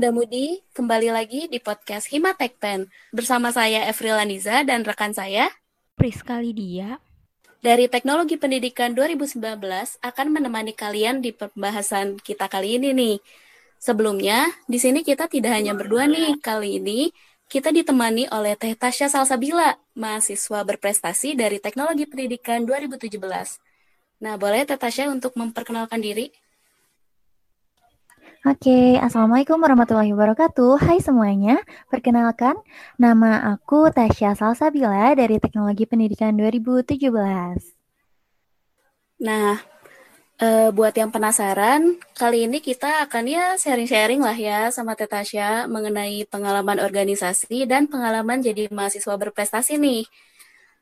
Muda-mudi, kembali lagi di podcast Himatek Pen. Bersama saya Evril Laniza dan rekan saya Priska Lydia dari Teknologi Pendidikan 2019 akan menemani kalian di pembahasan kita kali ini nih. Sebelumnya, di sini kita tidak hanya berdua nih. Kali ini kita ditemani oleh Teh Tasya Salsabila, mahasiswa berprestasi dari Teknologi Pendidikan 2017. Nah, boleh Teh Tasya untuk memperkenalkan diri? Oke, Assalamualaikum warahmatullahi wabarakatuh. Hai semuanya, perkenalkan, nama aku Tasya Salsabila dari Teknologi Pendidikan 2017. Nah, e, buat yang penasaran, kali ini kita akan ya sharing-sharing lah ya sama Teh Tasya mengenai pengalaman organisasi dan pengalaman jadi mahasiswa berprestasi nih.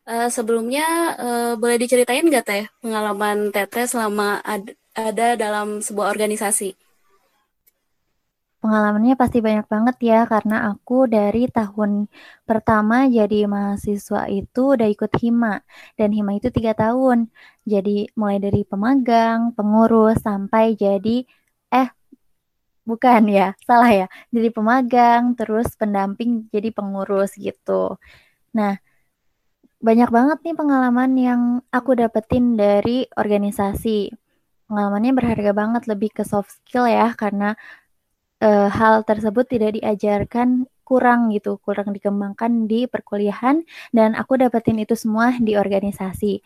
E, sebelumnya, e, boleh diceritain nggak Teh pengalaman Teteh selama ad ada dalam sebuah organisasi? Pengalamannya pasti banyak banget ya, karena aku dari tahun pertama jadi mahasiswa itu udah ikut HIMA, dan HIMA itu tiga tahun. Jadi mulai dari pemagang, pengurus, sampai jadi, eh bukan ya, salah ya, jadi pemagang, terus pendamping, jadi pengurus gitu. Nah, banyak banget nih pengalaman yang aku dapetin dari organisasi. Pengalamannya berharga banget, lebih ke soft skill ya, karena uh, hal tersebut tidak diajarkan kurang gitu, kurang dikembangkan di perkuliahan dan aku dapetin itu semua di organisasi.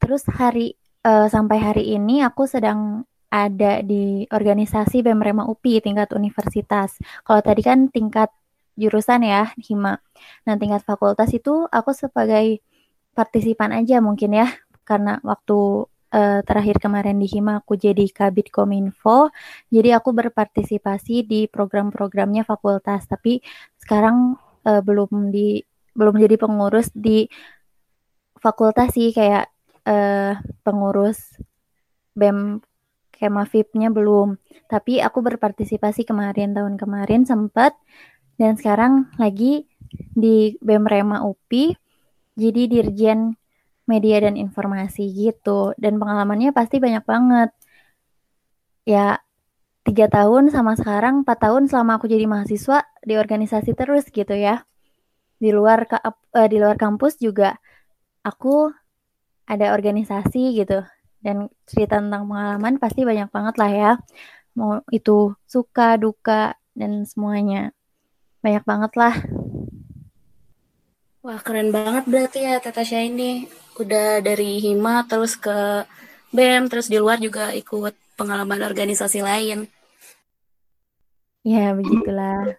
Terus hari uh, sampai hari ini aku sedang ada di organisasi BEM UPI tingkat universitas. Kalau tadi kan tingkat jurusan ya, HIMA. Nah, tingkat fakultas itu aku sebagai partisipan aja mungkin ya, karena waktu uh, terakhir kemarin di Hima aku jadi Kabit Kominfo. Jadi aku berpartisipasi di program-programnya fakultas, tapi sekarang uh, belum di belum jadi pengurus di fakultas sih kayak uh, pengurus BEM Kemafipnya belum. Tapi aku berpartisipasi kemarin tahun kemarin sempat dan sekarang lagi di BEM Rema UPI jadi dirjen media dan informasi gitu. Dan pengalamannya pasti banyak banget. Ya, tiga tahun sama sekarang empat tahun selama aku jadi mahasiswa di organisasi terus gitu ya. Di luar uh, di luar kampus juga aku ada organisasi gitu. Dan cerita tentang pengalaman pasti banyak banget lah ya. Mau itu suka, duka, dan semuanya. Banyak banget lah. Wah, keren banget berarti ya Tata ini udah dari Hima terus ke BEM terus di luar juga ikut pengalaman organisasi lain. Ya, begitulah.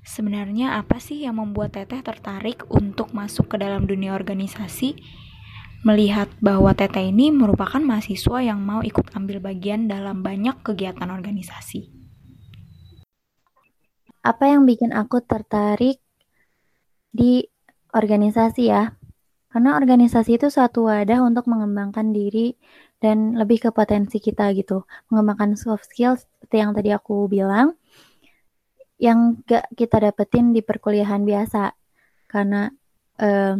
Sebenarnya apa sih yang membuat Teteh tertarik untuk masuk ke dalam dunia organisasi? Melihat bahwa Teteh ini merupakan mahasiswa yang mau ikut ambil bagian dalam banyak kegiatan organisasi. Apa yang bikin aku tertarik di organisasi ya. Karena organisasi itu suatu wadah untuk mengembangkan diri dan lebih ke potensi kita gitu. Mengembangkan soft skills seperti yang tadi aku bilang, yang gak kita dapetin di perkuliahan biasa. Karena um,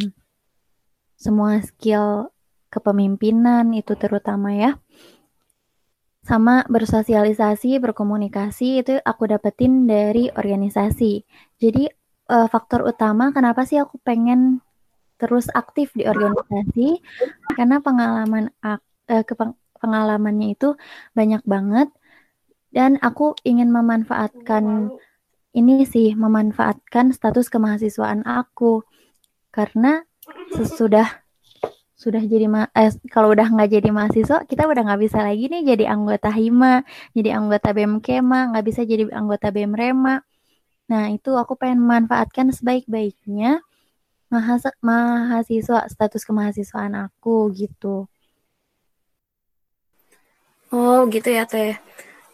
semua skill kepemimpinan itu terutama ya. Sama bersosialisasi, berkomunikasi itu aku dapetin dari organisasi. Jadi uh, faktor utama kenapa sih aku pengen terus aktif di organisasi? Karena pengalaman uh, pengalamannya itu banyak banget. Dan aku ingin memanfaatkan ini sih memanfaatkan status kemahasiswaan aku. Karena sesudah sudah jadi ma eh, kalau udah nggak jadi mahasiswa kita udah nggak bisa lagi nih jadi anggota hima jadi anggota bem kema nggak bisa jadi anggota bem rema Nah, itu aku pengen memanfaatkan sebaik-baiknya mahasiswa status kemahasiswaan aku gitu. Oh, gitu ya, Teh.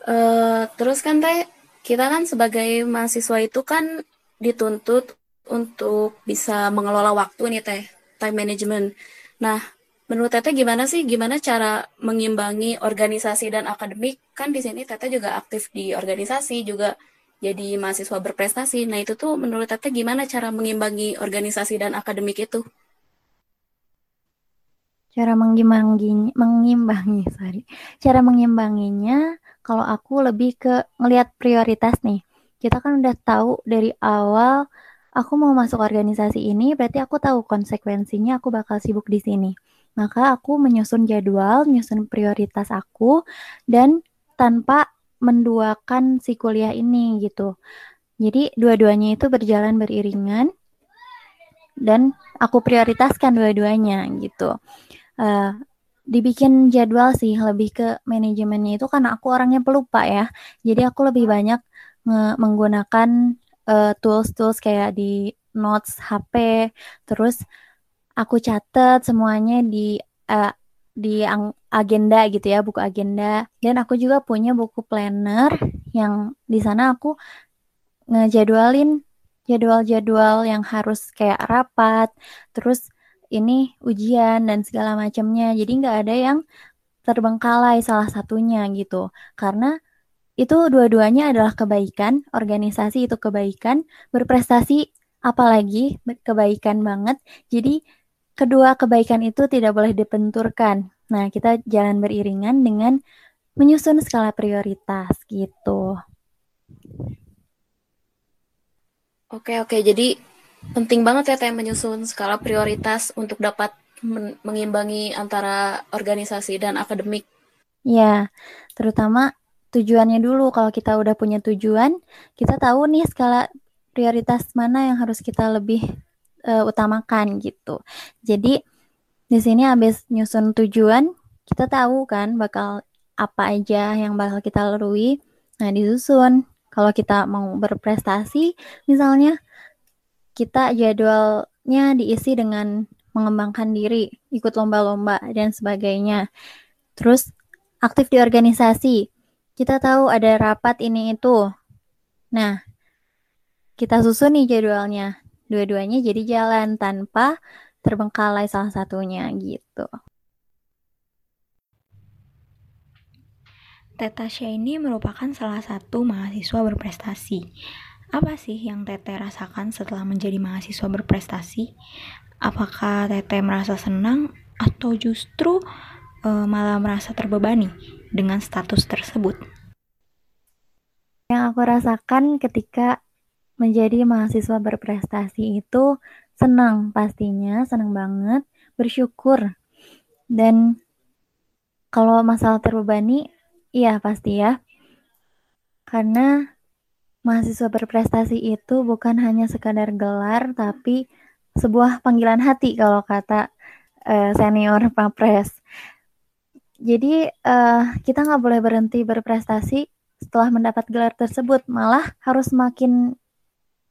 Uh, terus kan, Teh, kita kan sebagai mahasiswa itu kan dituntut untuk bisa mengelola waktu nih, Teh, time management. Nah, menurut Teteh gimana sih gimana cara mengimbangi organisasi dan akademik? Kan di sini Teteh juga aktif di organisasi, juga jadi mahasiswa berprestasi. Nah itu tuh menurut Tete gimana cara mengimbangi organisasi dan akademik itu? Cara mengimbangi, mengimbangi, sorry. Cara mengimbanginya, kalau aku lebih ke ngelihat prioritas nih. Kita kan udah tahu dari awal aku mau masuk organisasi ini, berarti aku tahu konsekuensinya aku bakal sibuk di sini. Maka aku menyusun jadwal, menyusun prioritas aku, dan tanpa menduakan si kuliah ini gitu. Jadi dua-duanya itu berjalan beriringan dan aku prioritaskan dua-duanya gitu uh, dibikin jadwal sih lebih ke manajemennya itu karena aku orangnya pelupa ya. Jadi aku lebih banyak menggunakan uh, tools-tools kayak di notes HP, terus aku catat semuanya di uh, di agenda gitu ya, buku agenda. Dan aku juga punya buku planner yang di sana aku ngejadwalin jadwal-jadwal yang harus kayak rapat, terus ini ujian dan segala macamnya. Jadi nggak ada yang terbengkalai salah satunya gitu. Karena itu dua-duanya adalah kebaikan, organisasi itu kebaikan, berprestasi apalagi kebaikan banget. Jadi kedua kebaikan itu tidak boleh dipenturkan. Nah, kita jalan beriringan dengan menyusun skala prioritas gitu. Oke, oke. Jadi penting banget ya teh menyusun skala prioritas untuk dapat mengimbangi antara organisasi dan akademik. Ya, terutama tujuannya dulu. Kalau kita udah punya tujuan, kita tahu nih skala prioritas mana yang harus kita lebih uh, utamakan gitu. Jadi di sini habis nyusun tujuan, kita tahu kan bakal apa aja yang bakal kita lalui. Nah, disusun. Kalau kita mau berprestasi, misalnya kita jadwalnya diisi dengan mengembangkan diri, ikut lomba-lomba dan sebagainya. Terus aktif di organisasi. Kita tahu ada rapat ini itu. Nah, kita susun nih jadwalnya. Dua-duanya jadi jalan tanpa terbengkalai salah satunya gitu. Teta ini merupakan salah satu mahasiswa berprestasi apa sih yang Teteh rasakan setelah menjadi mahasiswa berprestasi? Apakah Teteh merasa senang atau justru e, malah merasa terbebani dengan status tersebut? Yang aku rasakan ketika menjadi mahasiswa berprestasi itu senang pastinya, senang banget, bersyukur. Dan kalau masalah terbebani, iya pasti ya. Karena mahasiswa berprestasi itu bukan hanya sekadar gelar, tapi sebuah panggilan hati kalau kata uh, senior Papres. Jadi uh, kita nggak boleh berhenti berprestasi setelah mendapat gelar tersebut, malah harus semakin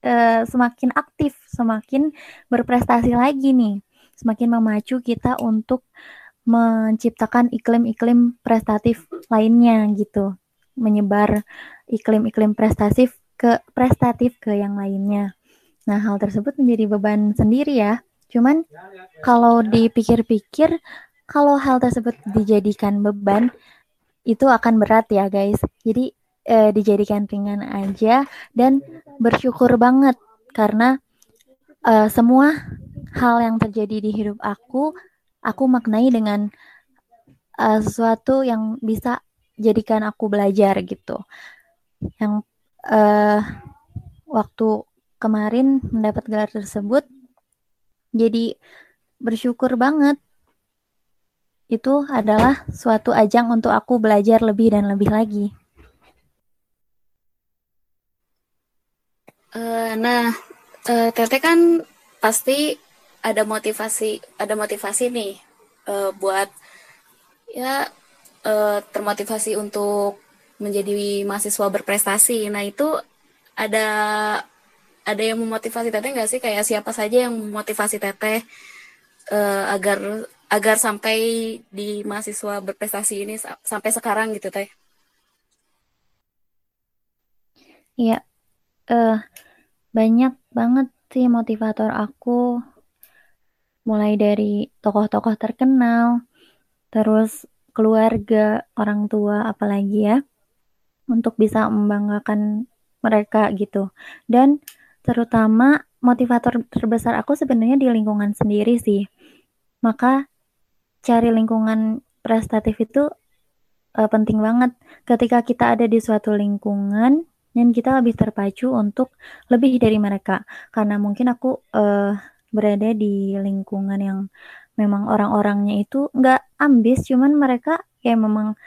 uh, semakin aktif, semakin berprestasi lagi nih, semakin memacu kita untuk menciptakan iklim-iklim prestatif lainnya gitu, menyebar iklim-iklim prestatif ke prestatif ke yang lainnya. Nah, hal tersebut menjadi beban sendiri ya. Cuman kalau dipikir-pikir, kalau hal tersebut dijadikan beban, itu akan berat ya guys. Jadi eh, dijadikan ringan aja dan bersyukur banget karena eh, semua hal yang terjadi di hidup aku, aku maknai dengan eh, sesuatu yang bisa jadikan aku belajar gitu. Yang uh, waktu kemarin mendapat gelar tersebut jadi bersyukur banget itu adalah suatu ajang untuk aku belajar lebih dan lebih lagi. Uh, nah, uh, Tete kan pasti ada motivasi, ada motivasi nih uh, buat ya uh, termotivasi untuk menjadi mahasiswa berprestasi. Nah itu ada ada yang memotivasi teteh nggak sih kayak siapa saja yang memotivasi teteh uh, agar agar sampai di mahasiswa berprestasi ini sampai sekarang gitu teh? Iya, uh, banyak banget sih motivator aku mulai dari tokoh-tokoh terkenal, terus keluarga, orang tua, apalagi ya untuk bisa membanggakan mereka gitu. Dan terutama motivator terbesar aku sebenarnya di lingkungan sendiri sih. Maka cari lingkungan prestatif itu uh, penting banget. Ketika kita ada di suatu lingkungan dan kita lebih terpacu untuk lebih dari mereka, karena mungkin aku uh, berada di lingkungan yang memang orang-orangnya itu nggak ambis, cuman mereka kayak memang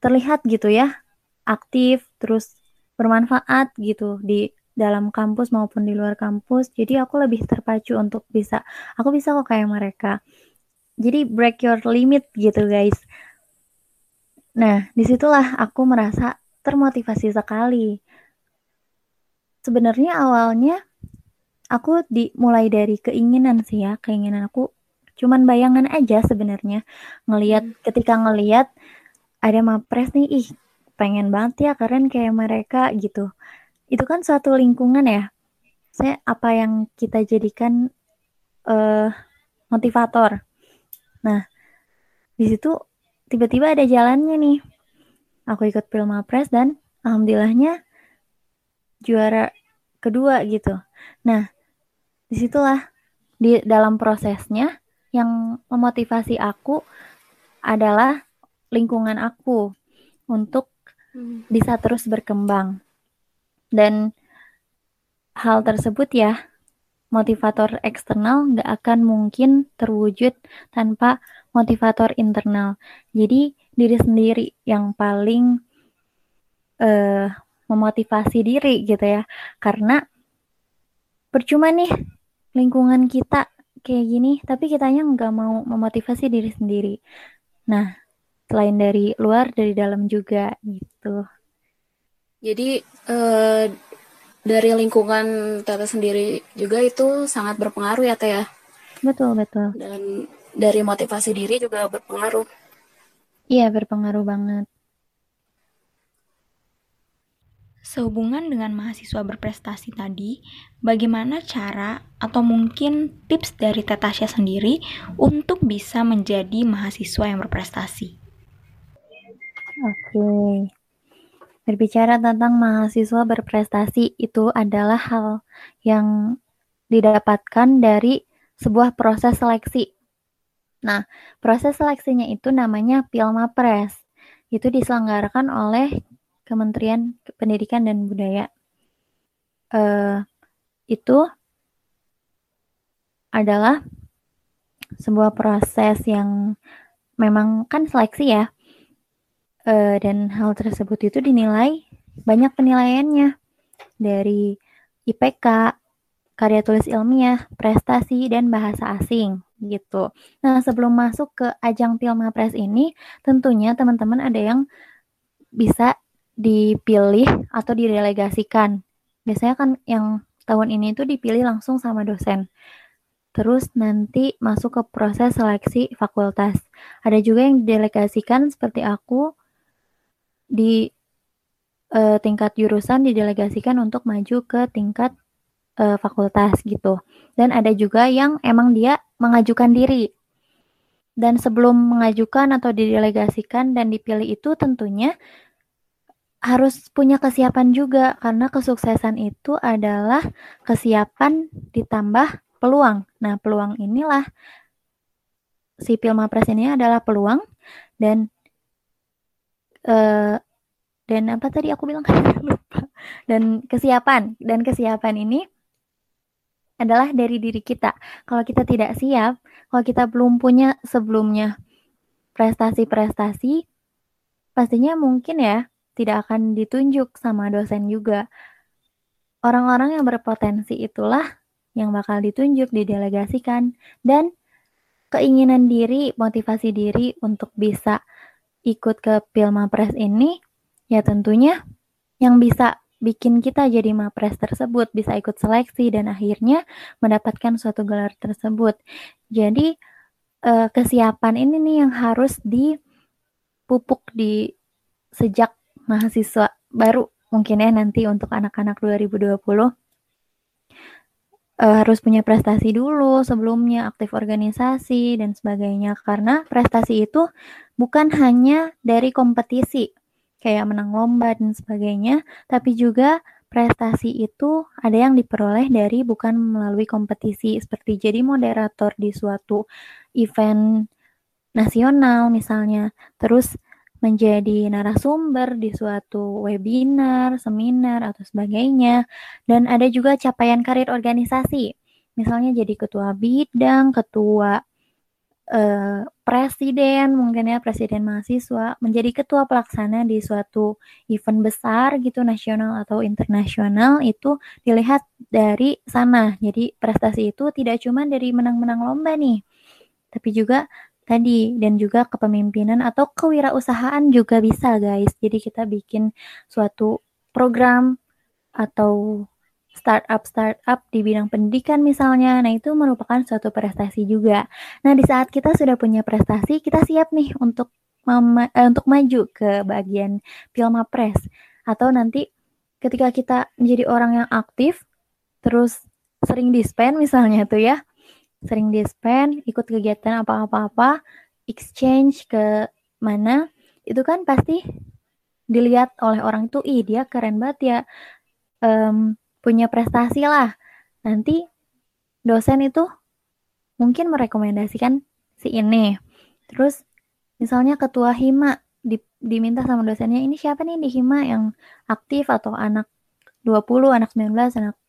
terlihat gitu ya aktif terus bermanfaat gitu di dalam kampus maupun di luar kampus. Jadi aku lebih terpacu untuk bisa, aku bisa kok kayak mereka. Jadi break your limit gitu guys. Nah, di situlah aku merasa termotivasi sekali. Sebenarnya awalnya aku dimulai dari keinginan sih ya, keinginan aku cuman bayangan aja sebenarnya. Ngelihat hmm. ketika ngelihat ada mapres nih ih pengen banget ya keren kayak mereka gitu. Itu kan suatu lingkungan ya. Saya apa yang kita jadikan uh, motivator. Nah di situ tiba-tiba ada jalannya nih. Aku ikut Pilmapres dan alhamdulillahnya juara kedua gitu nah di situlah di dalam prosesnya yang memotivasi aku adalah lingkungan aku untuk hmm. bisa terus berkembang dan hal tersebut ya, motivator eksternal nggak akan mungkin terwujud tanpa motivator internal. Jadi diri sendiri yang paling uh, memotivasi diri gitu ya. Karena percuma nih lingkungan kita kayak gini, tapi kitanya nggak mau memotivasi diri sendiri. Nah, selain dari luar, dari dalam juga gitu. Jadi uh, dari lingkungan Tete sendiri juga itu sangat berpengaruh ya Teh ya. Betul betul. Dan dari motivasi diri juga berpengaruh. Iya berpengaruh banget. Sehubungan dengan mahasiswa berprestasi tadi, bagaimana cara atau mungkin tips dari Tetasya sendiri untuk bisa menjadi mahasiswa yang berprestasi? Oke, Berbicara tentang mahasiswa berprestasi itu adalah hal yang didapatkan dari sebuah proses seleksi. Nah, proses seleksinya itu namanya Pilma Press. Itu diselenggarakan oleh Kementerian Pendidikan dan Budaya. Uh, itu adalah sebuah proses yang memang kan seleksi ya uh, dan hal tersebut itu dinilai banyak penilaiannya dari IPK, karya tulis ilmiah, prestasi, dan bahasa asing gitu. Nah, sebelum masuk ke ajang Pilmapres ini, tentunya teman-teman ada yang bisa dipilih atau didelegasikan. Biasanya kan yang tahun ini itu dipilih langsung sama dosen. Terus nanti masuk ke proses seleksi fakultas. Ada juga yang didelegasikan seperti aku di uh, tingkat jurusan didelegasikan untuk maju ke tingkat uh, fakultas gitu. Dan ada juga yang emang dia mengajukan diri. Dan sebelum mengajukan atau didelegasikan dan dipilih itu tentunya harus punya kesiapan juga karena kesuksesan itu adalah kesiapan ditambah peluang. Nah, peluang inilah si Pilmapres ini adalah peluang dan uh, dan apa tadi aku bilang dan kesiapan dan kesiapan ini adalah dari diri kita. Kalau kita tidak siap, kalau kita belum punya sebelumnya prestasi-prestasi, pastinya mungkin ya tidak akan ditunjuk sama dosen juga. Orang-orang yang berpotensi itulah yang bakal ditunjuk, didelegasikan, dan keinginan diri, motivasi diri untuk bisa ikut ke Pilma Press ini, ya tentunya yang bisa bikin kita jadi mapres tersebut, bisa ikut seleksi dan akhirnya mendapatkan suatu gelar tersebut. Jadi eh, kesiapan ini nih yang harus dipupuk di sejak mahasiswa baru mungkin ya nanti untuk anak-anak 2020 uh, harus punya prestasi dulu sebelumnya, aktif organisasi dan sebagainya. Karena prestasi itu bukan hanya dari kompetisi kayak menang lomba dan sebagainya, tapi juga prestasi itu ada yang diperoleh dari bukan melalui kompetisi seperti jadi moderator di suatu event nasional misalnya. Terus menjadi narasumber di suatu webinar, seminar, atau sebagainya. Dan ada juga capaian karir organisasi. Misalnya jadi ketua bidang, ketua eh, presiden, mungkin ya presiden mahasiswa, menjadi ketua pelaksana di suatu event besar gitu, nasional atau internasional, itu dilihat dari sana. Jadi prestasi itu tidak cuma dari menang-menang lomba nih, tapi juga tadi dan juga kepemimpinan atau kewirausahaan juga bisa guys. Jadi kita bikin suatu program atau startup startup di bidang pendidikan misalnya. Nah, itu merupakan suatu prestasi juga. Nah, di saat kita sudah punya prestasi, kita siap nih untuk eh, untuk maju ke bagian Pilmapres atau nanti ketika kita menjadi orang yang aktif terus sering dispen misalnya tuh ya sering dispen, ikut kegiatan apa-apa-apa, exchange ke mana, itu kan pasti dilihat oleh orang itu, ih dia keren banget ya, um, punya prestasi lah. Nanti dosen itu mungkin merekomendasikan si ini. Terus misalnya ketua hima di, diminta sama dosennya, ini siapa nih di hima yang aktif atau anak 20, anak 19, anak 18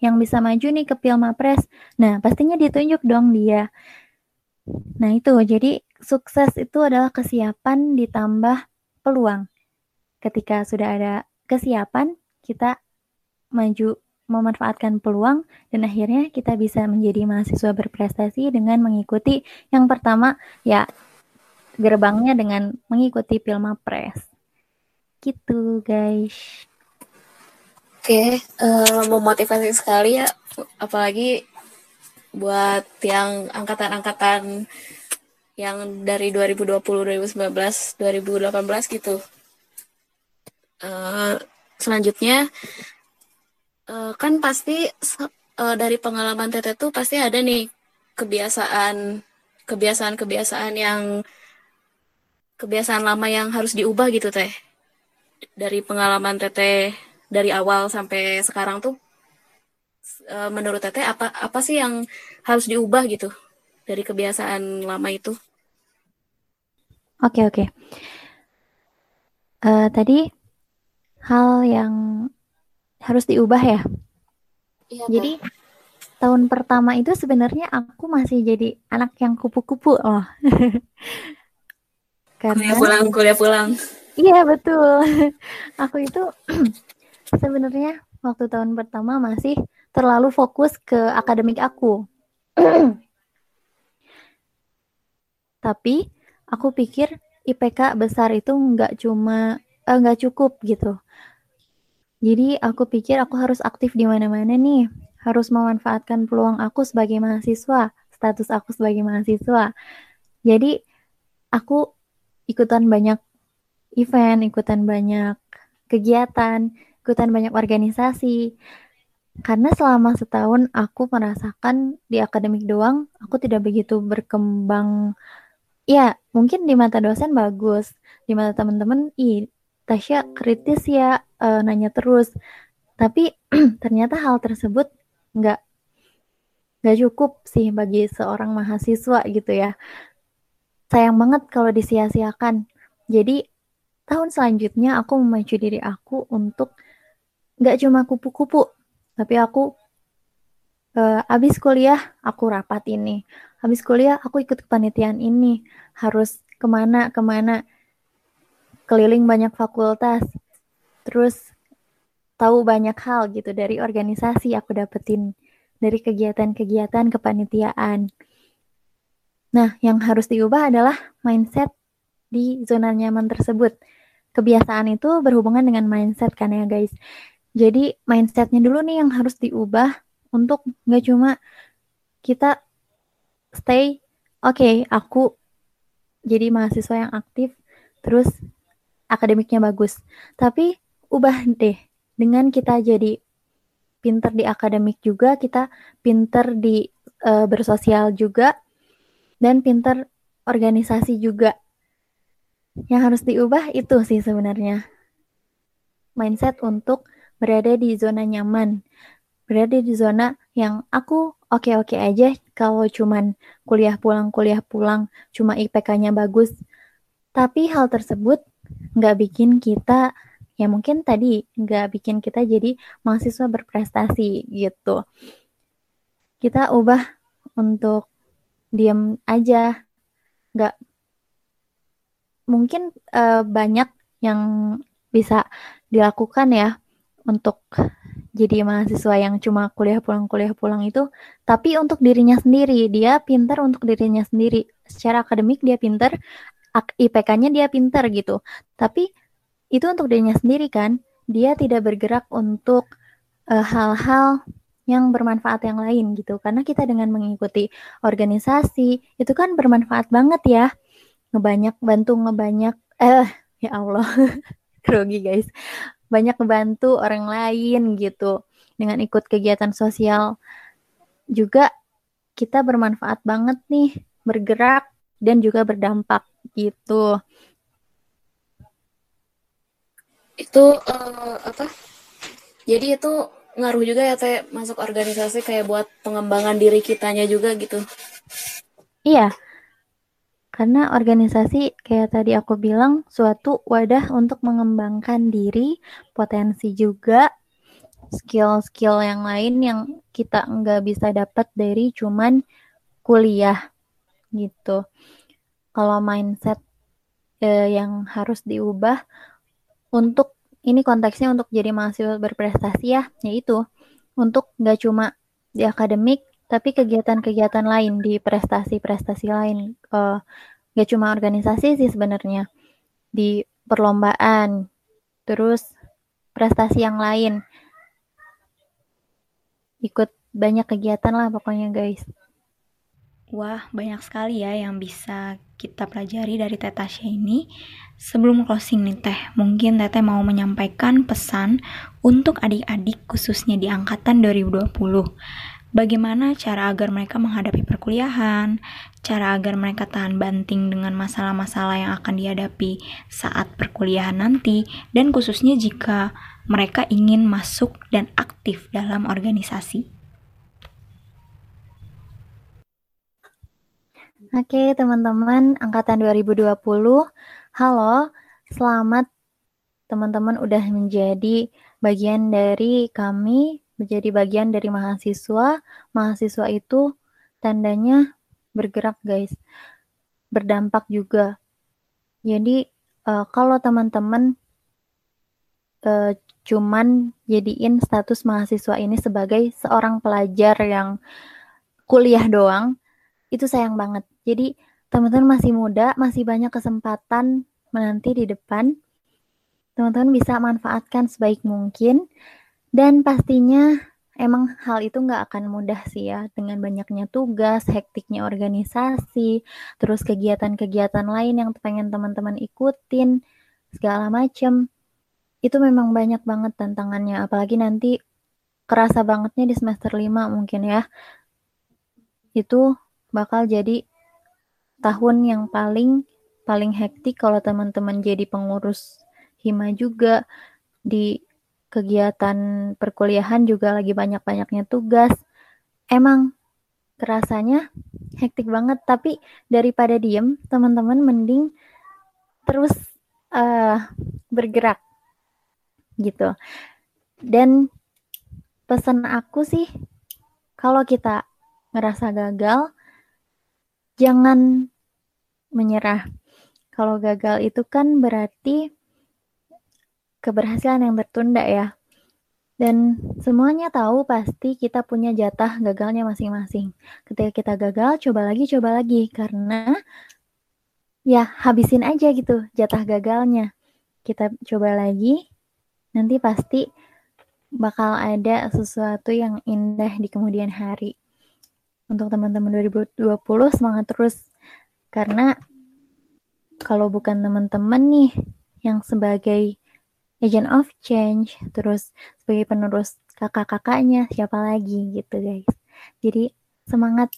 yang bisa maju nih ke Pilmapres. Nah, pastinya ditunjuk dong dia. Nah, itu. Jadi, sukses itu adalah kesiapan ditambah peluang. Ketika sudah ada kesiapan, kita maju memanfaatkan peluang dan akhirnya kita bisa menjadi mahasiswa berprestasi dengan mengikuti yang pertama ya gerbangnya dengan mengikuti Pilmapres. Gitu, guys. Oke, uh, memotivasi sekali ya, apalagi buat yang angkatan-angkatan yang dari 2020, 2019, 2018 gitu. Uh, selanjutnya, uh, kan pasti uh, dari pengalaman Tete tuh pasti ada nih kebiasaan, kebiasaan-kebiasaan yang kebiasaan lama yang harus diubah gitu teh. Dari pengalaman Tete dari awal sampai sekarang tuh uh, menurut Teteh apa apa sih yang harus diubah gitu dari kebiasaan lama itu? Oke okay, oke. Okay. Uh, tadi hal yang harus diubah ya. Iya, Jadi tahun pertama itu sebenarnya aku masih jadi anak yang kupu-kupu loh. Karena kuliah pulang, kuliah pulang. Iya betul. aku itu sebenarnya waktu tahun pertama masih terlalu fokus ke akademik aku. Tapi aku pikir IPK besar itu nggak cuma eh, nggak cukup gitu. Jadi aku pikir aku harus aktif di mana-mana nih, harus memanfaatkan peluang aku sebagai mahasiswa, status aku sebagai mahasiswa. Jadi aku ikutan banyak event, ikutan banyak kegiatan, ikutan banyak organisasi. Karena selama setahun aku merasakan di akademik doang, aku tidak begitu berkembang. Ya, mungkin di mata dosen bagus, di mata teman-teman, ih, Tasya kritis ya, e, nanya terus. Tapi ternyata hal tersebut nggak nggak cukup sih bagi seorang mahasiswa gitu ya. Sayang banget kalau disia-siakan. Jadi tahun selanjutnya aku memacu diri aku untuk nggak cuma kupu-kupu tapi aku uh, abis kuliah aku rapat ini. Habis kuliah aku ikut kepanitiaan ini. Harus ke mana ke mana. Keliling banyak fakultas. Terus tahu banyak hal gitu dari organisasi aku dapetin. Dari kegiatan-kegiatan kepanitiaan. Nah yang harus diubah adalah mindset di zona nyaman tersebut. Kebiasaan itu berhubungan dengan mindset kan ya guys jadi mindsetnya dulu nih yang harus diubah untuk nggak cuma kita stay, oke okay, aku jadi mahasiswa yang aktif, terus akademiknya bagus. Tapi ubah deh dengan kita jadi pinter di akademik juga, kita pinter di uh, bersosial juga, dan pinter organisasi juga. Yang harus diubah itu sih sebenarnya mindset untuk berada di zona nyaman, berada di zona yang aku oke-oke aja kalau cuman kuliah pulang kuliah pulang cuma IPK-nya bagus. Tapi hal tersebut nggak bikin kita ya mungkin tadi nggak bikin kita jadi mahasiswa berprestasi gitu. Kita ubah untuk diam aja. Nggak mungkin uh, banyak yang bisa dilakukan ya untuk jadi mahasiswa yang cuma kuliah pulang kuliah pulang itu tapi untuk dirinya sendiri. Dia pintar untuk dirinya sendiri. Secara akademik dia pintar IPK-nya dia pintar gitu. Tapi itu untuk dirinya sendiri kan. Dia tidak bergerak untuk eh, hal-hal uh, yang bermanfaat yang lain gitu. Karena kita dengan mengikuti organisasi itu kan bermanfaat banget ya. Ngebanyak bantu ngebanyak eh ya Allah grogi guys banyak membantu orang lain gitu. Dengan ikut kegiatan sosial juga kita bermanfaat banget nih bergerak dan juga berdampak gitu. Itu uh, apa? Jadi itu ngaruh juga ya teh masuk organisasi kayak buat pengembangan diri kitanya juga gitu. Iya karena organisasi kayak tadi aku bilang suatu wadah untuk mengembangkan diri, potensi juga, skill-skill yang lain yang kita nggak bisa dapat dari cuman kuliah gitu. Kalau mindset eh, yang harus diubah untuk ini konteksnya untuk jadi mahasiswa berprestasi ya, yaitu untuk nggak cuma di akademik tapi kegiatan-kegiatan lain di prestasi-prestasi lain uh, gak cuma organisasi sih sebenarnya. Di perlombaan terus prestasi yang lain. Ikut banyak kegiatan lah pokoknya guys. Wah, banyak sekali ya yang bisa kita pelajari dari Teh Tasya ini. Sebelum closing nih Teh, mungkin Teteh mau menyampaikan pesan untuk adik-adik khususnya di angkatan 2020 bagaimana cara agar mereka menghadapi perkuliahan, cara agar mereka tahan banting dengan masalah-masalah yang akan dihadapi saat perkuliahan nanti, dan khususnya jika mereka ingin masuk dan aktif dalam organisasi. Oke, teman-teman angkatan 2020. Halo, selamat teman-teman udah menjadi bagian dari kami menjadi bagian dari mahasiswa. Mahasiswa itu tandanya bergerak, guys. Berdampak juga. Jadi uh, kalau teman-teman uh, cuman jadiin status mahasiswa ini sebagai seorang pelajar yang kuliah doang, itu sayang banget. Jadi teman-teman masih muda, masih banyak kesempatan menanti di depan. Teman-teman bisa manfaatkan sebaik mungkin dan pastinya emang hal itu nggak akan mudah sih ya dengan banyaknya tugas, hektiknya organisasi, terus kegiatan-kegiatan lain yang pengen teman-teman ikutin, segala macem. Itu memang banyak banget tantangannya, apalagi nanti kerasa bangetnya di semester 5 mungkin ya. Itu bakal jadi tahun yang paling paling hektik kalau teman-teman jadi pengurus hima juga di kegiatan perkuliahan juga lagi banyak-banyaknya tugas. Emang kerasanya hektik banget, tapi daripada diem, teman-teman mending terus uh, bergerak gitu. Dan pesan aku sih, kalau kita ngerasa gagal, jangan menyerah. Kalau gagal itu kan berarti keberhasilan yang tertunda ya. Dan semuanya tahu pasti kita punya jatah gagalnya masing-masing. Ketika kita gagal, coba lagi, coba lagi. Karena ya habisin aja gitu jatah gagalnya. Kita coba lagi, nanti pasti bakal ada sesuatu yang indah di kemudian hari. Untuk teman-teman 2020 semangat terus. Karena kalau bukan teman-teman nih yang sebagai agent of change, terus sebagai penerus kakak-kakaknya, siapa lagi gitu guys. Jadi semangat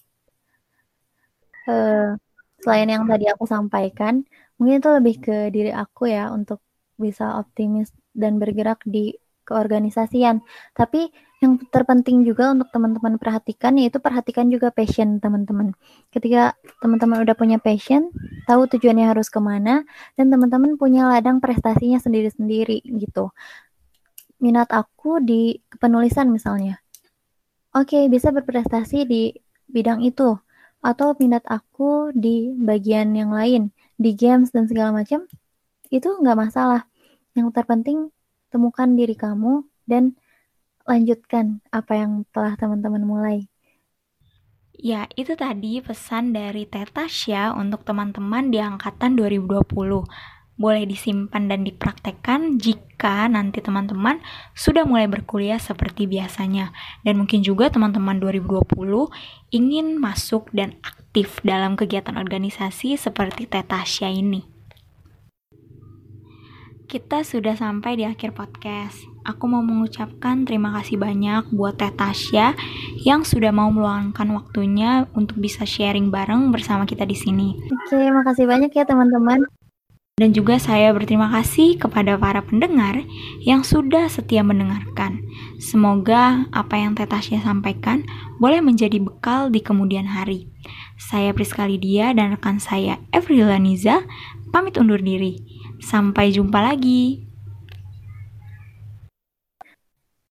uh, selain yang tadi aku sampaikan, mungkin itu lebih ke diri aku ya untuk bisa optimis dan bergerak di keorganisasian. Tapi Yang terpenting juga untuk teman-teman perhatikan yaitu perhatikan juga passion teman-teman. Ketika teman-teman udah punya passion, tahu tujuannya harus ke mana, dan teman-teman punya ladang prestasinya sendiri-sendiri gitu. Minat aku di penulisan misalnya. Oke, bisa berprestasi di bidang itu. Atau minat aku di bagian yang lain, di games dan segala macam, itu nggak masalah. Yang terpenting, temukan diri kamu dan lanjutkan apa yang telah teman-teman mulai. Ya, itu tadi pesan dari Tetasya untuk teman-teman di angkatan 2020. Boleh disimpan dan dipraktekkan jika nanti teman-teman sudah mulai berkuliah seperti biasanya. Dan mungkin juga teman-teman 2020 ingin masuk dan aktif dalam kegiatan organisasi seperti Tetasya ini. Kita sudah sampai di akhir podcast aku mau mengucapkan terima kasih banyak buat Teh Tasya yang sudah mau meluangkan waktunya untuk bisa sharing bareng bersama kita di sini. Oke, makasih banyak ya teman-teman. Dan juga saya berterima kasih kepada para pendengar yang sudah setia mendengarkan. Semoga apa yang Teh Tasya sampaikan boleh menjadi bekal di kemudian hari. Saya Priska Lydia dan rekan saya Evril Laniza pamit undur diri. Sampai jumpa lagi.